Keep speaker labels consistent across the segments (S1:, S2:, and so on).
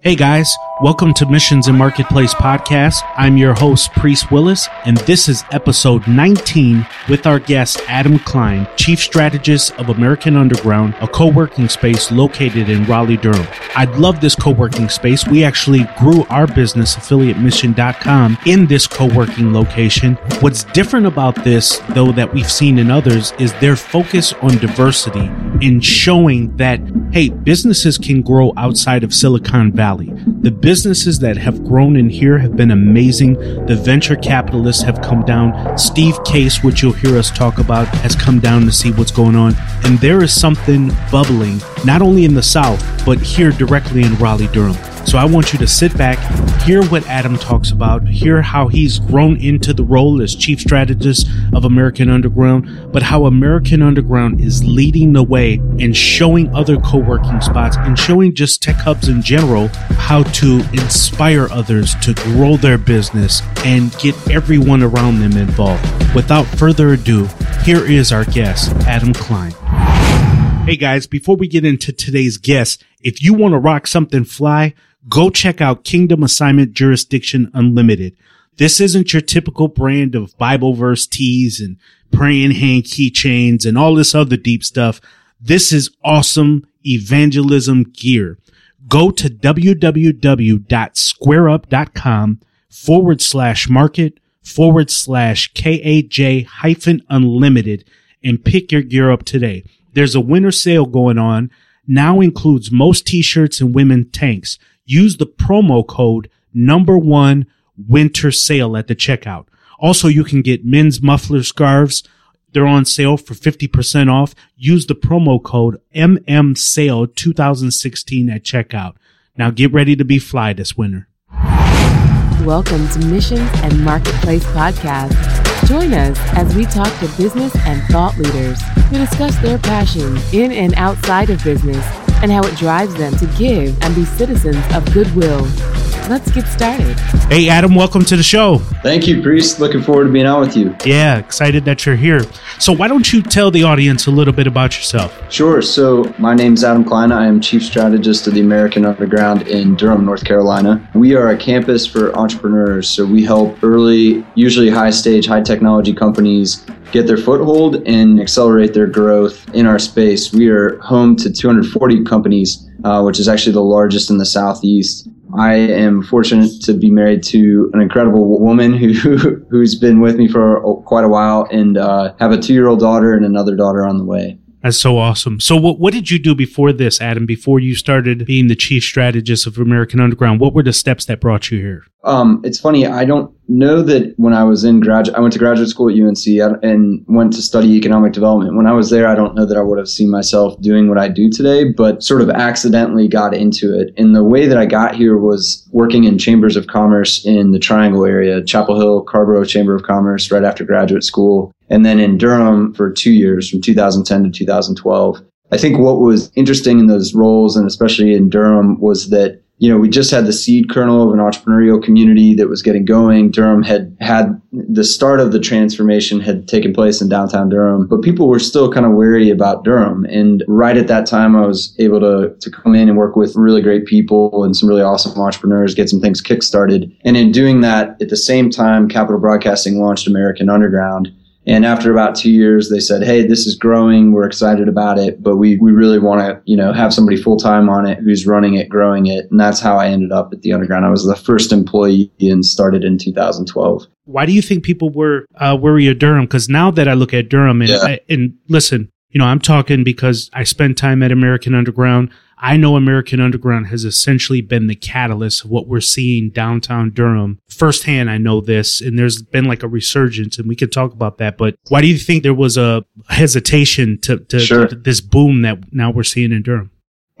S1: Hey guys, welcome to Missions and Marketplace Podcast. I'm your host, Priest Willis, and this is episode 19 with our guest, Adam Klein, Chief Strategist of American Underground, a co working space located in Raleigh, Durham. I love this co working space. We actually grew our business, affiliatemission.com, in this co working location. What's different about this, though, that we've seen in others is their focus on diversity in showing that, hey, businesses can grow outside of Silicon. Valley. The businesses that have grown in here have been amazing. The venture capitalists have come down. Steve Case, which you'll hear us talk about, has come down to see what's going on. And there is something bubbling, not only in the South, but here directly in Raleigh, Durham. So I want you to sit back, hear what Adam talks about, hear how he's grown into the role as chief strategist of American Underground, but how American Underground is leading the way and showing other co working spots and showing just tech hubs in general how to inspire others to grow their business and get everyone around them involved. Without further ado, here is our guest, Adam Klein. Hey guys, before we get into today's guest, if you want to rock something fly, go check out Kingdom Assignment Jurisdiction Unlimited. This isn't your typical brand of Bible verse tees and praying hand keychains and all this other deep stuff. This is awesome evangelism gear. Go to www.squareup.com forward slash market forward slash KAJ hyphen unlimited and pick your gear up today. There's a winter sale going on. Now includes most t-shirts and women tanks use the promo code number one winter sale at the checkout. Also, you can get men's muffler scarves. They're on sale for 50% off. Use the promo code MM sale 2016 at checkout. Now get ready to be fly this winter.
S2: Welcome to Missions and Marketplace Podcast. Join us as we talk to business and thought leaders who discuss their passion in and outside of business and how it drives them to give and be citizens of goodwill. Let's get started.
S1: Hey, Adam, welcome to the show.
S3: Thank you, Priest. Looking forward to being out with you.
S1: Yeah, excited that you're here. So, why don't you tell the audience a little bit about yourself?
S3: Sure. So, my name is Adam Klein. I am Chief Strategist of the American Underground in Durham, North Carolina. We are a campus for entrepreneurs. So, we help early, usually high stage, high technology companies get their foothold and accelerate their growth in our space. We are home to 240 companies, uh, which is actually the largest in the Southeast. I am fortunate to be married to an incredible woman who who's been with me for quite a while, and uh, have a two-year-old daughter and another daughter on the way.
S1: That's so awesome. So, what what did you do before this, Adam? Before you started being the chief strategist of American Underground, what were the steps that brought you here?
S3: Um, it's funny. I don't know that when I was in graduate, I went to graduate school at UNC and went to study economic development. When I was there, I don't know that I would have seen myself doing what I do today, but sort of accidentally got into it. And the way that I got here was working in chambers of commerce in the Triangle area, Chapel Hill, Carrboro Chamber of Commerce, right after graduate school, and then in Durham for two years, from 2010 to 2012. I think what was interesting in those roles, and especially in Durham, was that you know, we just had the seed kernel of an entrepreneurial community that was getting going. Durham had had the start of the transformation had taken place in downtown Durham, but people were still kind of wary about Durham. And right at that time, I was able to, to come in and work with really great people and some really awesome entrepreneurs, get some things kickstarted. And in doing that, at the same time, Capital Broadcasting launched American Underground. And after about two years, they said, "Hey, this is growing. We're excited about it, but we we really want to, you know, have somebody full time on it who's running it, growing it." And that's how I ended up at the Underground. I was the first employee and started in 2012.
S1: Why do you think people were uh, worried of Durham? Because now that I look at Durham and, yeah. I, and listen, you know, I'm talking because I spent time at American Underground. I know American Underground has essentially been the catalyst of what we're seeing downtown Durham. Firsthand, I know this, and there's been like a resurgence, and we can talk about that. But why do you think there was a hesitation to, to, sure. to this boom that now we're seeing in Durham?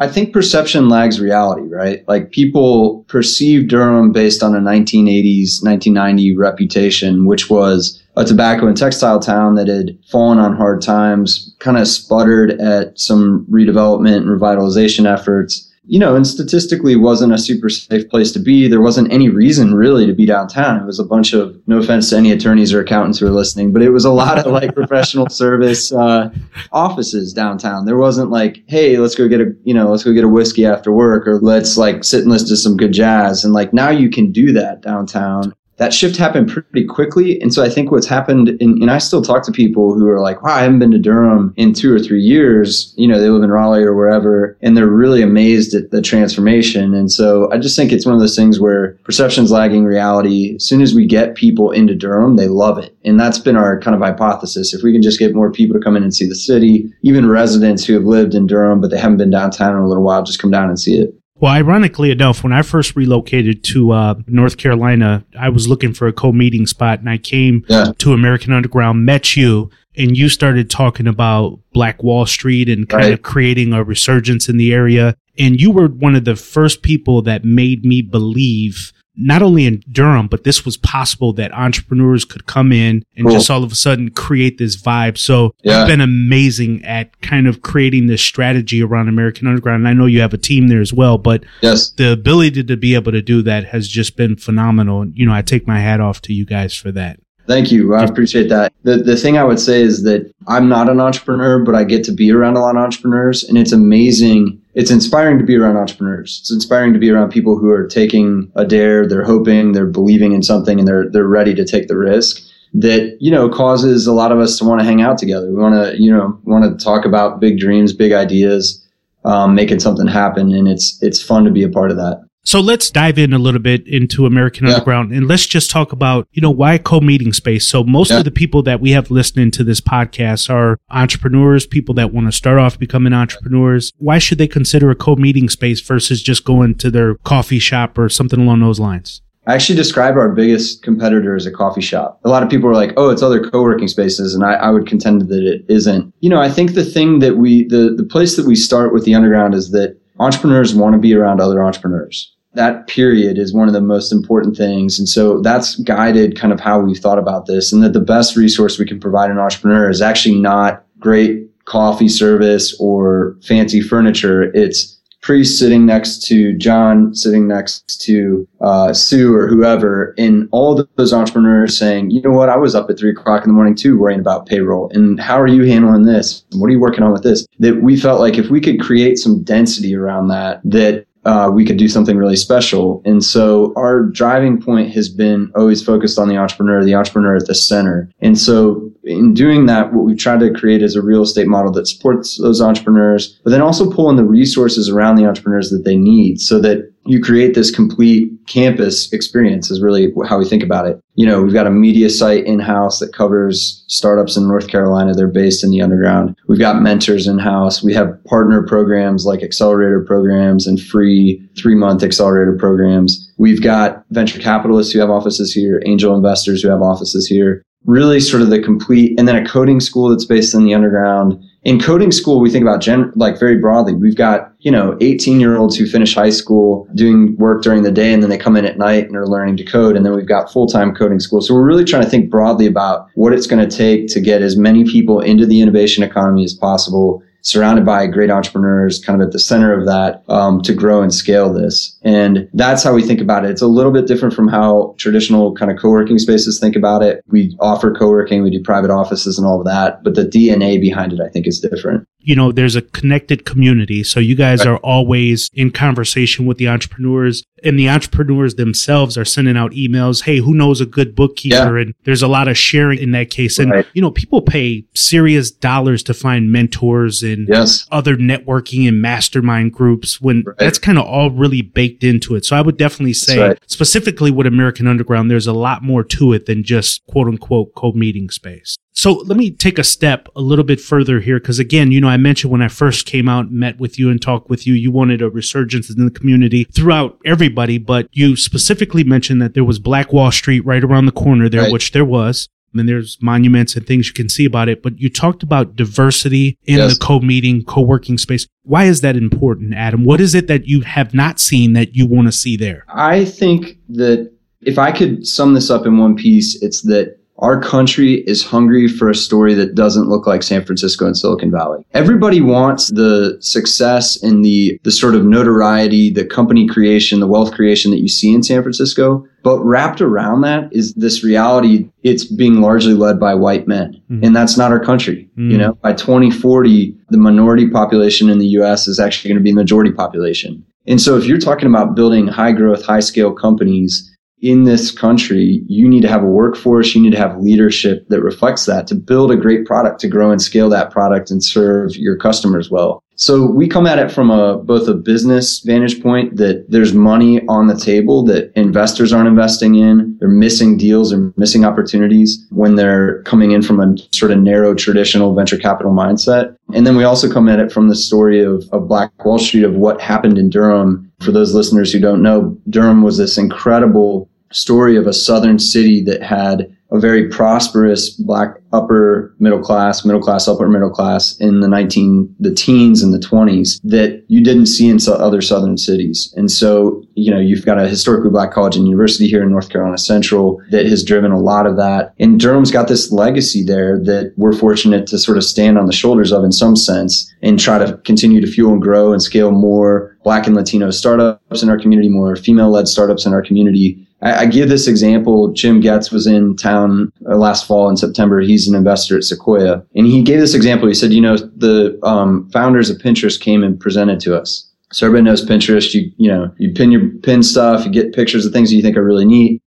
S3: I think perception lags reality, right? Like people perceive Durham based on a 1980s, 1990 reputation, which was a tobacco and textile town that had fallen on hard times, kind of sputtered at some redevelopment and revitalization efforts. you know, and statistically wasn't a super safe place to be. There wasn't any reason really to be downtown. It was a bunch of, no offense to any attorneys or accountants who are listening, but it was a lot of like professional service uh, offices downtown. There wasn't like, hey, let's go get a, you know, let's go get a whiskey after work or let's like sit and listen to some good jazz. And like now you can do that downtown that shift happened pretty quickly. And so I think what's happened, and, and, I still talk to people who are like, wow, I haven't been to Durham in two or three years. You know, they live in Raleigh or wherever, and they're really amazed at the transformation. And so I just think it's one of those things where perception's lagging reality. As soon as we get people into Durham, they love it. And that's been our kind of hypothesis. If we can just get more people to come in and see the city, even residents who have lived in Durham, but they haven't been downtown in a little while, just come down and see it.
S1: Well, ironically enough, when I first relocated to uh, North Carolina, I was looking for a co-meeting spot, and I came yeah. to American Underground, met you, and you started talking about Black Wall Street and kind right. of creating a resurgence in the area. And you were one of the first people that made me believe not only in Durham, but this was possible that entrepreneurs could come in and cool. just all of a sudden create this vibe. So yeah. you've been amazing at kind of creating this strategy around American Underground. And I know you have a team there as well, but
S3: yes.
S1: the ability to be able to do that has just been phenomenal. And, you know, I take my hat off to you guys for that.
S3: Thank you. I appreciate that. The the thing I would say is that I'm not an entrepreneur, but I get to be around a lot of entrepreneurs and it's amazing. It's inspiring to be around entrepreneurs. It's inspiring to be around people who are taking a dare, they're hoping, they're believing in something and they're they're ready to take the risk that you know causes a lot of us to want to hang out together. We want to you know want to talk about big dreams, big ideas, um, making something happen, and it's it's fun to be a part of that.
S1: So let's dive in a little bit into American yeah. Underground and let's just talk about, you know, why co-meeting space. So most yeah. of the people that we have listening to this podcast are entrepreneurs, people that want to start off becoming entrepreneurs. Why should they consider a co-meeting space versus just going to their coffee shop or something along those lines?
S3: I actually describe our biggest competitor as a coffee shop. A lot of people are like, oh, it's other co-working spaces. And I, I, would contend that it isn't. You know, I think the thing that we, the, the place that we start with the underground is that entrepreneurs want to be around other entrepreneurs that period is one of the most important things. And so that's guided kind of how we've thought about this and that the best resource we can provide an entrepreneur is actually not great coffee service or fancy furniture. It's Priest sitting next to John, sitting next to uh, Sue or whoever, and all those entrepreneurs saying, you know what, I was up at three o'clock in the morning too, worrying about payroll. And how are you handling this? What are you working on with this? That we felt like if we could create some density around that, that uh, we could do something really special. And so our driving point has been always focused on the entrepreneur, the entrepreneur at the center. And so in doing that, what we've tried to create is a real estate model that supports those entrepreneurs, but then also pull in the resources around the entrepreneurs that they need so that you create this complete campus experience is really how we think about it. You know, we've got a media site in house that covers startups in North Carolina. They're based in the underground. We've got mentors in house. We have partner programs like accelerator programs and free three month accelerator programs. We've got venture capitalists who have offices here, angel investors who have offices here really sort of the complete, and then a coding school that's based in the underground. In coding school, we think about gen, like very broadly. We've got, you know, 18 year olds who finish high school doing work during the day and then they come in at night and are learning to code. And then we've got full time coding school. So we're really trying to think broadly about what it's going to take to get as many people into the innovation economy as possible surrounded by great entrepreneurs kind of at the center of that um, to grow and scale this. And that's how we think about it. It's a little bit different from how traditional kind of co-working spaces think about it. We offer co-working, we do private offices and all of that, but the DNA behind it, I think, is different
S1: you know, there's a connected community. So you guys right. are always in conversation with the entrepreneurs and the entrepreneurs themselves are sending out emails. Hey, who knows a good bookkeeper? Yeah. And there's a lot of sharing in that case. And, right. you know, people pay serious dollars to find mentors and
S3: yes.
S1: other networking and mastermind groups when right. that's kind of all really baked into it. So I would definitely say specifically with American Underground, there's a lot more to it than just quote unquote co-meeting space. So let me take a step a little bit further here. Cause again, you know, I mentioned when I first came out, met with you and talked with you, you wanted a resurgence in the community throughout everybody, but you specifically mentioned that there was Black Wall Street right around the corner there, right. which there was. I mean, there's monuments and things you can see about it, but you talked about diversity in yes. the co-meeting, co-working space. Why is that important, Adam? What is it that you have not seen that you want to see there?
S3: I think that if I could sum this up in one piece, it's that our country is hungry for a story that doesn't look like San Francisco and Silicon Valley. Everybody wants the success and the, the sort of notoriety, the company creation, the wealth creation that you see in San Francisco. But wrapped around that is this reality. It's being largely led by white men. Mm. And that's not our country. Mm. You know, by 2040, the minority population in the US is actually going to be majority population. And so if you're talking about building high growth, high scale companies in this country, you need to have a workforce, you need to have leadership that reflects that to build a great product, to grow and scale that product and serve your customers well. So we come at it from a both a business vantage point that there's money on the table that investors aren't investing in. They're missing deals or missing opportunities when they're coming in from a sort of narrow traditional venture capital mindset. And then we also come at it from the story of, of Black Wall Street of what happened in Durham. For those listeners who don't know, Durham was this incredible story of a southern city that had a very prosperous black upper middle class, middle class, upper middle class in the 19, the teens and the 20s that you didn't see in other southern cities. And so, you know, you've got a historically black college and university here in North Carolina Central that has driven a lot of that. And Durham's got this legacy there that we're fortunate to sort of stand on the shoulders of in some sense and try to continue to fuel and grow and scale more black and Latino startups in our community, more female led startups in our community I, I, give this example. Jim Goetz was in town uh, last fall in September. He's an investor at Sequoia. And he gave this example. He said, you know, the um, founders of Pinterest came and presented to us. So everybody knows Pinterest. You, you know, you pin your pin stuff, you get pictures of things that you think are really neat.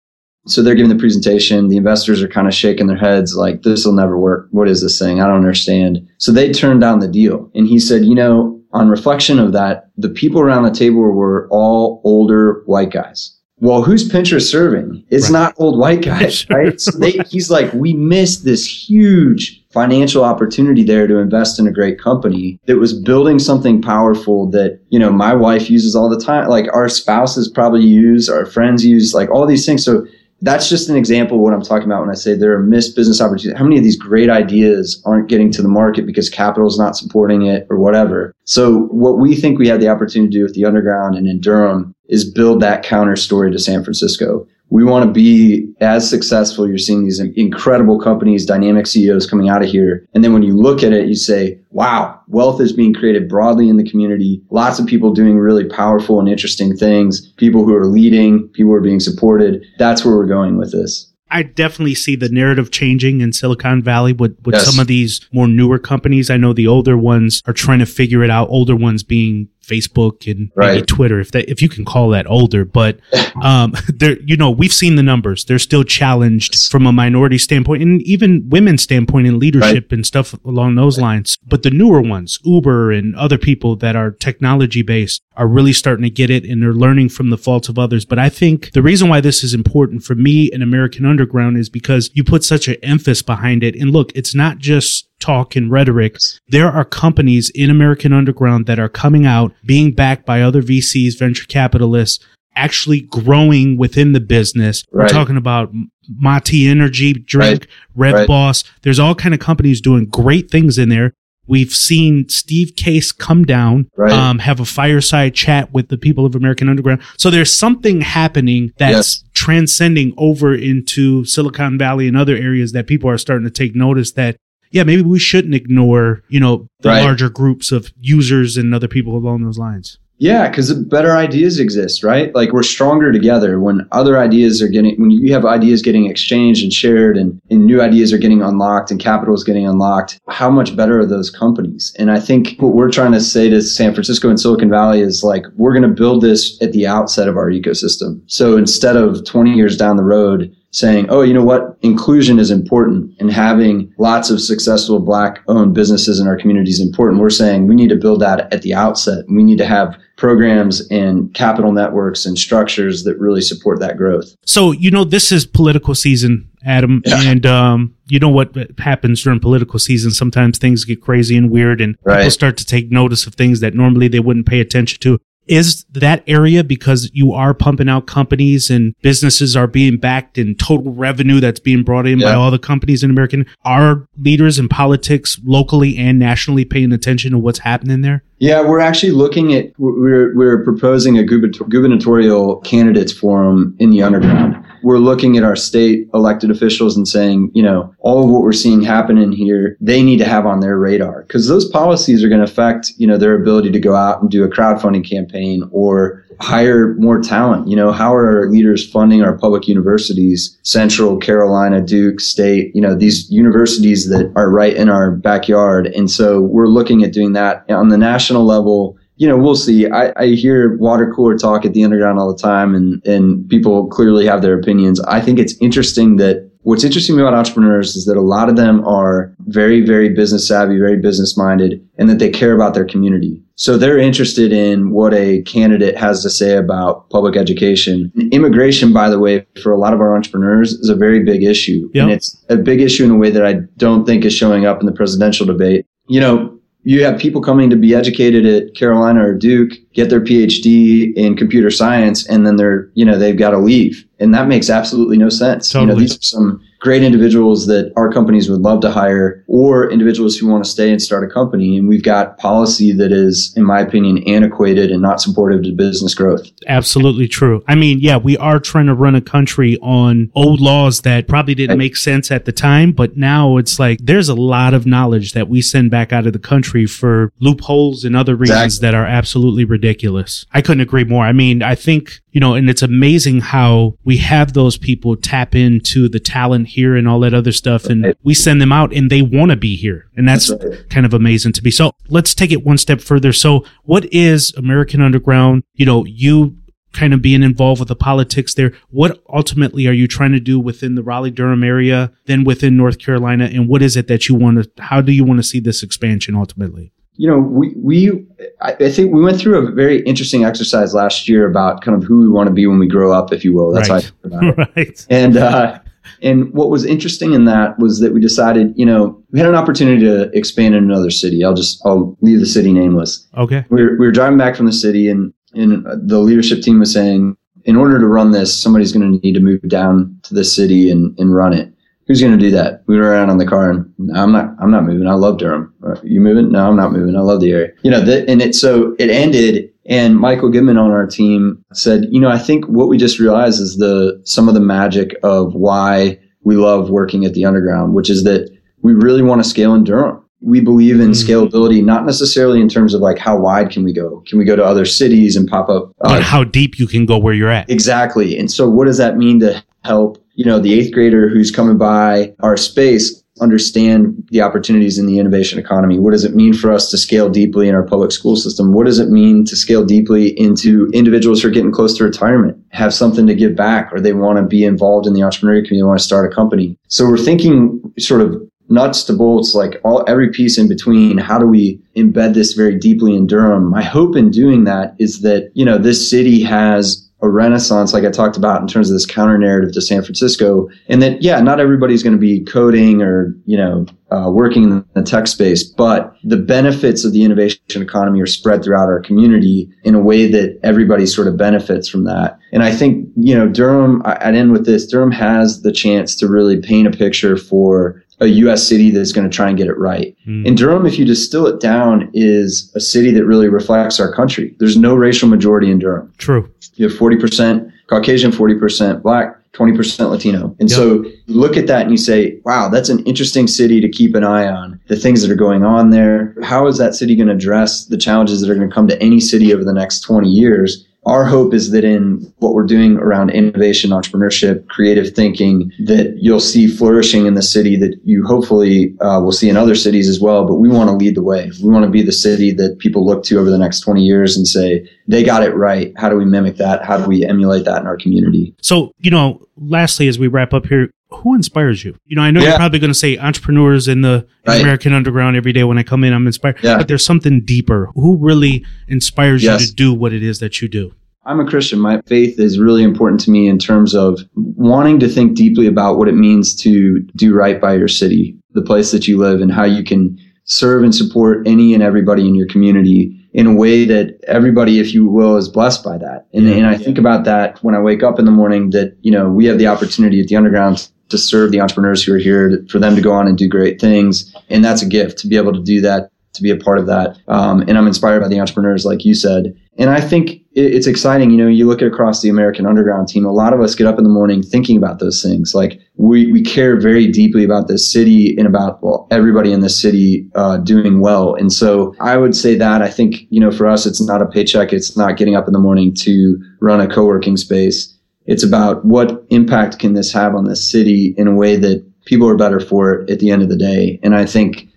S3: So they're giving the presentation. The investors are kind of shaking their heads like, this will never work. What is this thing? I don't understand. So they turned down the deal. And he said, you know, on reflection of that, the people around the table were all older white guys well, who's Pinterest serving? It's right. not old white guys, right? so they, he's like, we missed this huge financial opportunity there to invest in a great company that was building something powerful that, you know, my wife uses all the time. Like our spouses probably use, our friends use, like all these things. So that's just an example of what I'm talking about when I say there are missed business opportunities. How many of these great ideas aren't getting to the market because capital is not supporting it or whatever? So what we think we have the opportunity to do with the underground and in Durham is build that counter story to San Francisco we want to be as successful. You're seeing these incredible companies, dynamic CEOs coming out of here. And then when you look at it, you say, wow, wealth is being created broadly in the community. Lots of people doing really powerful and interesting things, people who are leading, people who are being supported. That's where we're going with this.
S1: I definitely see the narrative changing in Silicon Valley with, with yes. some of these more newer companies. I know the older ones are trying to figure it out, older ones being Facebook and right. maybe Twitter, if that if you can call that older. But um, there, you know, we've seen the numbers. They're still challenged from a minority standpoint and even women's standpoint in leadership right. and stuff along those lines. But the newer ones, Uber and other people that are technology based, are really starting to get it and they're learning from the faults of others. But I think the reason why this is important for me and American Underground is because you put such an emphasis behind it. And look, it's not just talk and rhetoric. There are companies in American Underground that are coming out, being backed by other VCs, venture capitalists, actually growing within the business. Right. We're talking about Mati Energy Drink, right. Red right. Boss. There's all kind of companies doing great things in there. We've seen Steve Case come down, right. um, have a fireside chat with the people of American Underground. So there's something happening that's yes. transcending over into Silicon Valley and other areas that people are starting to take notice that yeah, maybe we shouldn't ignore, you know, the right. larger groups of users and other people along those lines.
S3: Yeah, because better ideas exist, right? Like we're stronger together when other ideas are getting, when you have ideas getting exchanged and shared and, and new ideas are getting unlocked and capital is getting unlocked, how much better are those companies? And I think what we're trying to say to San Francisco and Silicon Valley is like, we're going to build this at the outset of our ecosystem. So instead of 20 years down the road, saying, oh, you know what? Inclusion is important and having lots of successful black owned businesses in our community is important. We're saying we need to build that at the outset. We need to have programs and capital networks and structures that really support that growth.
S1: So, you know, this is political season, Adam, yeah. and um, you know what happens during political season. Sometimes things get crazy and weird, and right. people start to take notice of things that normally they wouldn't pay attention to is that area because you are pumping out companies and businesses are being backed and total revenue that's being brought in yeah. by all the companies in American are leaders in politics locally and nationally paying attention to what's happening there?
S3: Yeah, we're actually looking at we're we're proposing a gubernatorial candidates forum in the underground we're looking at our state elected officials and saying, you know, all of what we're seeing happening here, they need to have on their radar because those policies are going to affect, you know, their ability to go out and do a crowdfunding campaign or hire more talent. You know, how are our leaders funding our public universities, Central, Carolina, Duke, State, you know, these universities that are right in our backyard. And so we're looking at doing that on the national level you know, we'll see. I, I hear water cooler talk at the underground all the time, and, and people clearly have their opinions. I think it's interesting that what's interesting about entrepreneurs is that a lot of them are very, very business savvy, very business minded, and that they care about their community. So they're interested in what a candidate has to say about public education. Immigration, by the way, for a lot of our entrepreneurs is a very big issue. Yep. And it's a big issue in a way that I don't think is showing up in the presidential debate. You know, you have people coming to be educated at Carolina or Duke, get their PhD in computer science, and then they're, you know, they've got to leave. And that makes absolutely no sense. Totally. You know, these are some great individuals that our companies would love to hire or individuals who want to stay and start a company. And we've got policy that is, in my opinion, antiquated and not supportive to business growth.
S1: Absolutely true. I mean, yeah, we are trying to run a country on old laws that probably didn't make sense at the time, but now it's like there's a lot of knowledge that we send back out of the country for loopholes and other reasons exactly. that are absolutely ridiculous. I couldn't agree more. I mean, I think, you know, and it's amazing how we have those people tap into the talent here and all that other stuff. And we send them out and they want to be here. And that's, that's right. kind of amazing to be. So let's take it one step further. So what is American Underground? You know, you kind of being involved with the politics there. What ultimately are you trying to do within the Raleigh Durham area, then within North Carolina? And what is it that you want to, how do you want to see this expansion ultimately?
S3: You know, we, we, I think we went through a very interesting exercise last year about kind of who we want to be when we grow up, if you will. That's right. how I right. And, uh, and what was interesting in that was that we decided, you know, we had an opportunity to expand in another city. I'll just, I'll leave the city nameless.
S1: Okay.
S3: We were, we were driving back from the city and, and the leadership team was saying, in order to run this, somebody's going to need to move down to the city and, and run it. Who's going to do that? We were around on the car and I'm not, I'm not moving. I love Durham. Are you moving? No, I'm not moving. I love the area. You know, the, and it, so it ended and Michael Goodman on our team said, you know, I think what we just realized is the, some of the magic of why we love working at the underground, which is that we really want to scale in Durham. We believe in mm-hmm. scalability, not necessarily in terms of like how wide can we go? Can we go to other cities and pop up?
S1: Uh, how deep you can go where you're at.
S3: Exactly. And so what does that mean to help, you know, the eighth grader who's coming by our space understand the opportunities in the innovation economy? What does it mean for us to scale deeply in our public school system? What does it mean to scale deeply into individuals who are getting close to retirement, have something to give back, or they want to be involved in the entrepreneurial community, want to start a company? So we're thinking sort of nuts to bolts, like all every piece in between. How do we embed this very deeply in Durham? My hope in doing that is that, you know, this city has a renaissance, like I talked about in terms of this counter narrative to San Francisco, and that yeah, not everybody's going to be coding or you know uh, working in the tech space, but the benefits of the innovation economy are spread throughout our community in a way that everybody sort of benefits from that. And I think you know Durham. I'd end with this: Durham has the chance to really paint a picture for a U.S. city that's going to try and get it right. Mm. And Durham, if you distill it down, is a city that really reflects our country. There's no racial majority in Durham.
S1: True.
S3: You have 40% Caucasian, 40% Black, 20% Latino. And yep. so you look at that and you say, wow, that's an interesting city to keep an eye on. The things that are going on there. How is that city going to address the challenges that are going to come to any city over the next 20 years? Our hope is that in what we're doing around innovation, entrepreneurship, creative thinking, that you'll see flourishing in the city that you hopefully uh, will see in other cities as well. But we want to lead the way. We want to be the city that people look to over the next 20 years and say, they got it right. How do we mimic that? How do we emulate that in our community?
S1: So, you know, lastly, as we wrap up here, who inspires you? You know, I know yeah. you're probably going to say entrepreneurs in the right. American underground every day when I come in, I'm inspired. Yeah. But there's something deeper. Who really inspires yes. you to do what it is that you do?
S3: I'm a Christian. My faith is really important to me in terms of wanting to think deeply about what it means to do right by your city, the place that you live, and how you can serve and support any and everybody in your community in a way that everybody, if you will, is blessed by that. And, yeah, and I yeah. think about that when I wake up in the morning that, you know, we have the opportunity at the underground to serve the entrepreneurs who are here, to, for them to go on and do great things. And that's a gift to be able to do that, to be a part of that. Um, and I'm inspired by the entrepreneurs, like you said. And I think it, it's exciting. You know, you look at across the American Underground team, a lot of us get up in the morning thinking about those things. Like we, we care very deeply about this city and about well, everybody in the city uh, doing well. And so I would say that I think, you know, for us, it's not a paycheck. It's not getting up in the morning to run a co-working space. It's about what impact can this have on the city in a way that people are better for it at the end of the day. And I think,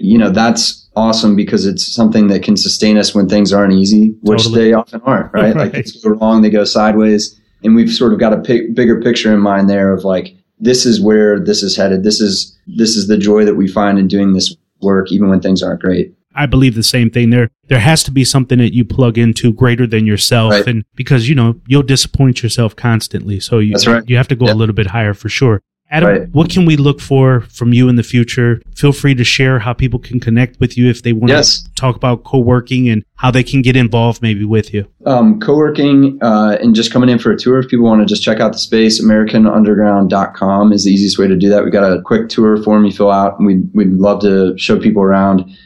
S3: you know, that's awesome because it's something that can sustain us when things aren't easy, which totally. they often aren't, right? right? Like things go wrong, they go sideways. And we've sort of got a p- bigger picture in mind there of like, this is where this is headed. This is, this is the joy that we find in doing this work, even when things aren't great.
S1: I believe the same thing. There, there has to be something that you plug into greater than yourself, right. and because you know you'll disappoint yourself constantly, so you right. you have to go yep. a little bit higher for sure. Adam, right. what can we look for from you in the future? Feel free to share how people can connect with you if they want yes. to talk about co-working and how they can get involved maybe with you.
S3: Um, co-working uh, and just coming in for a tour. If people want to just check out the space, AmericanUnderground.com is the easiest way to do that. We've got a quick tour form you fill out, and we'd, we'd love to show people around.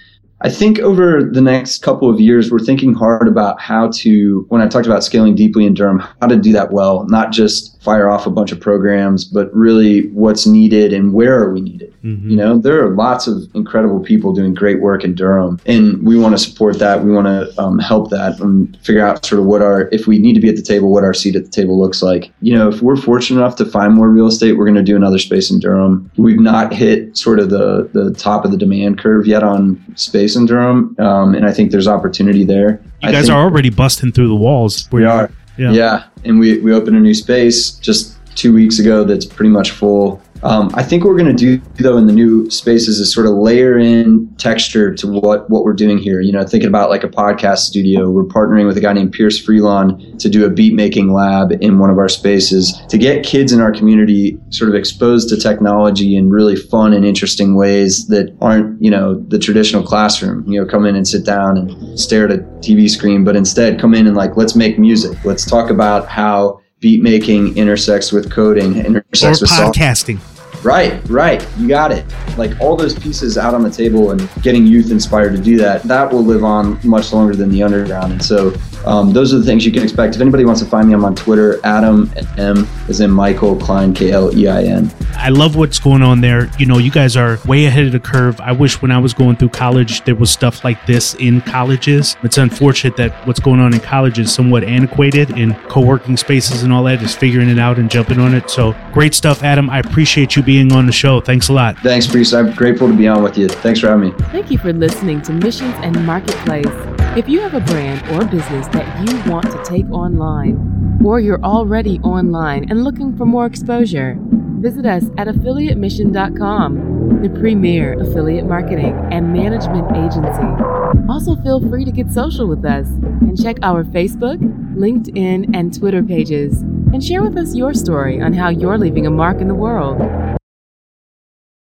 S3: I think over the next couple of years, we're thinking hard about how to, when I talked about scaling deeply in Durham, how to do that well, not just fire off a bunch of programs, but really what's needed and where are we needed. Mm-hmm. You know, there are lots of incredible people doing great work in Durham, and we want to support that. We want to um, help that and figure out sort of what our, if we need to be at the table, what our seat at the table looks like. You know, if we're fortunate enough to find more real estate, we're going to do another space in Durham. We've not hit sort of the the top of the demand curve yet on space in Durham, um, and I think there's opportunity there.
S1: You guys are already busting through the walls.
S3: We are. Yeah. yeah, and we we opened a new space just two weeks ago that's pretty much full. Um, I think what we're going to do though in the new spaces is sort of layer in texture to what what we're doing here. You know, thinking about like a podcast studio, we're partnering with a guy named Pierce Freelon to do a beat making lab in one of our spaces to get kids in our community sort of exposed to technology in really fun and interesting ways that aren't you know the traditional classroom. You know, come in and sit down and stare at a TV screen, but instead come in and like let's make music. Let's talk about how beat making intersects with coding, intersects
S1: or with podcasting. Software.
S3: Right, right. You got it. Like all those pieces out on the table and getting youth inspired to do that, that will live on much longer than the underground. And so um, those are the things you can expect. If anybody wants to find me, I'm on Twitter. Adam M is in Michael Klein K L E I N.
S1: I love what's going on there. You know, you guys are way ahead of the curve. I wish when I was going through college there was stuff like this in colleges. It's unfortunate that what's going on in college is somewhat antiquated in co-working spaces and all that. Is figuring it out and jumping on it. So great stuff, Adam. I appreciate you being on the show. Thanks a lot.
S3: Thanks, Priest. I'm grateful to be on with you. Thanks for having me.
S2: Thank you for listening to Missions and Marketplace. If you have a brand or business that you want to take online, or you're already online and looking for more exposure, visit us at affiliatemission.com, the premier affiliate marketing and management agency. Also, feel free to get social with us and check our Facebook, LinkedIn, and Twitter pages and share with us your story on how you're leaving a mark in the world.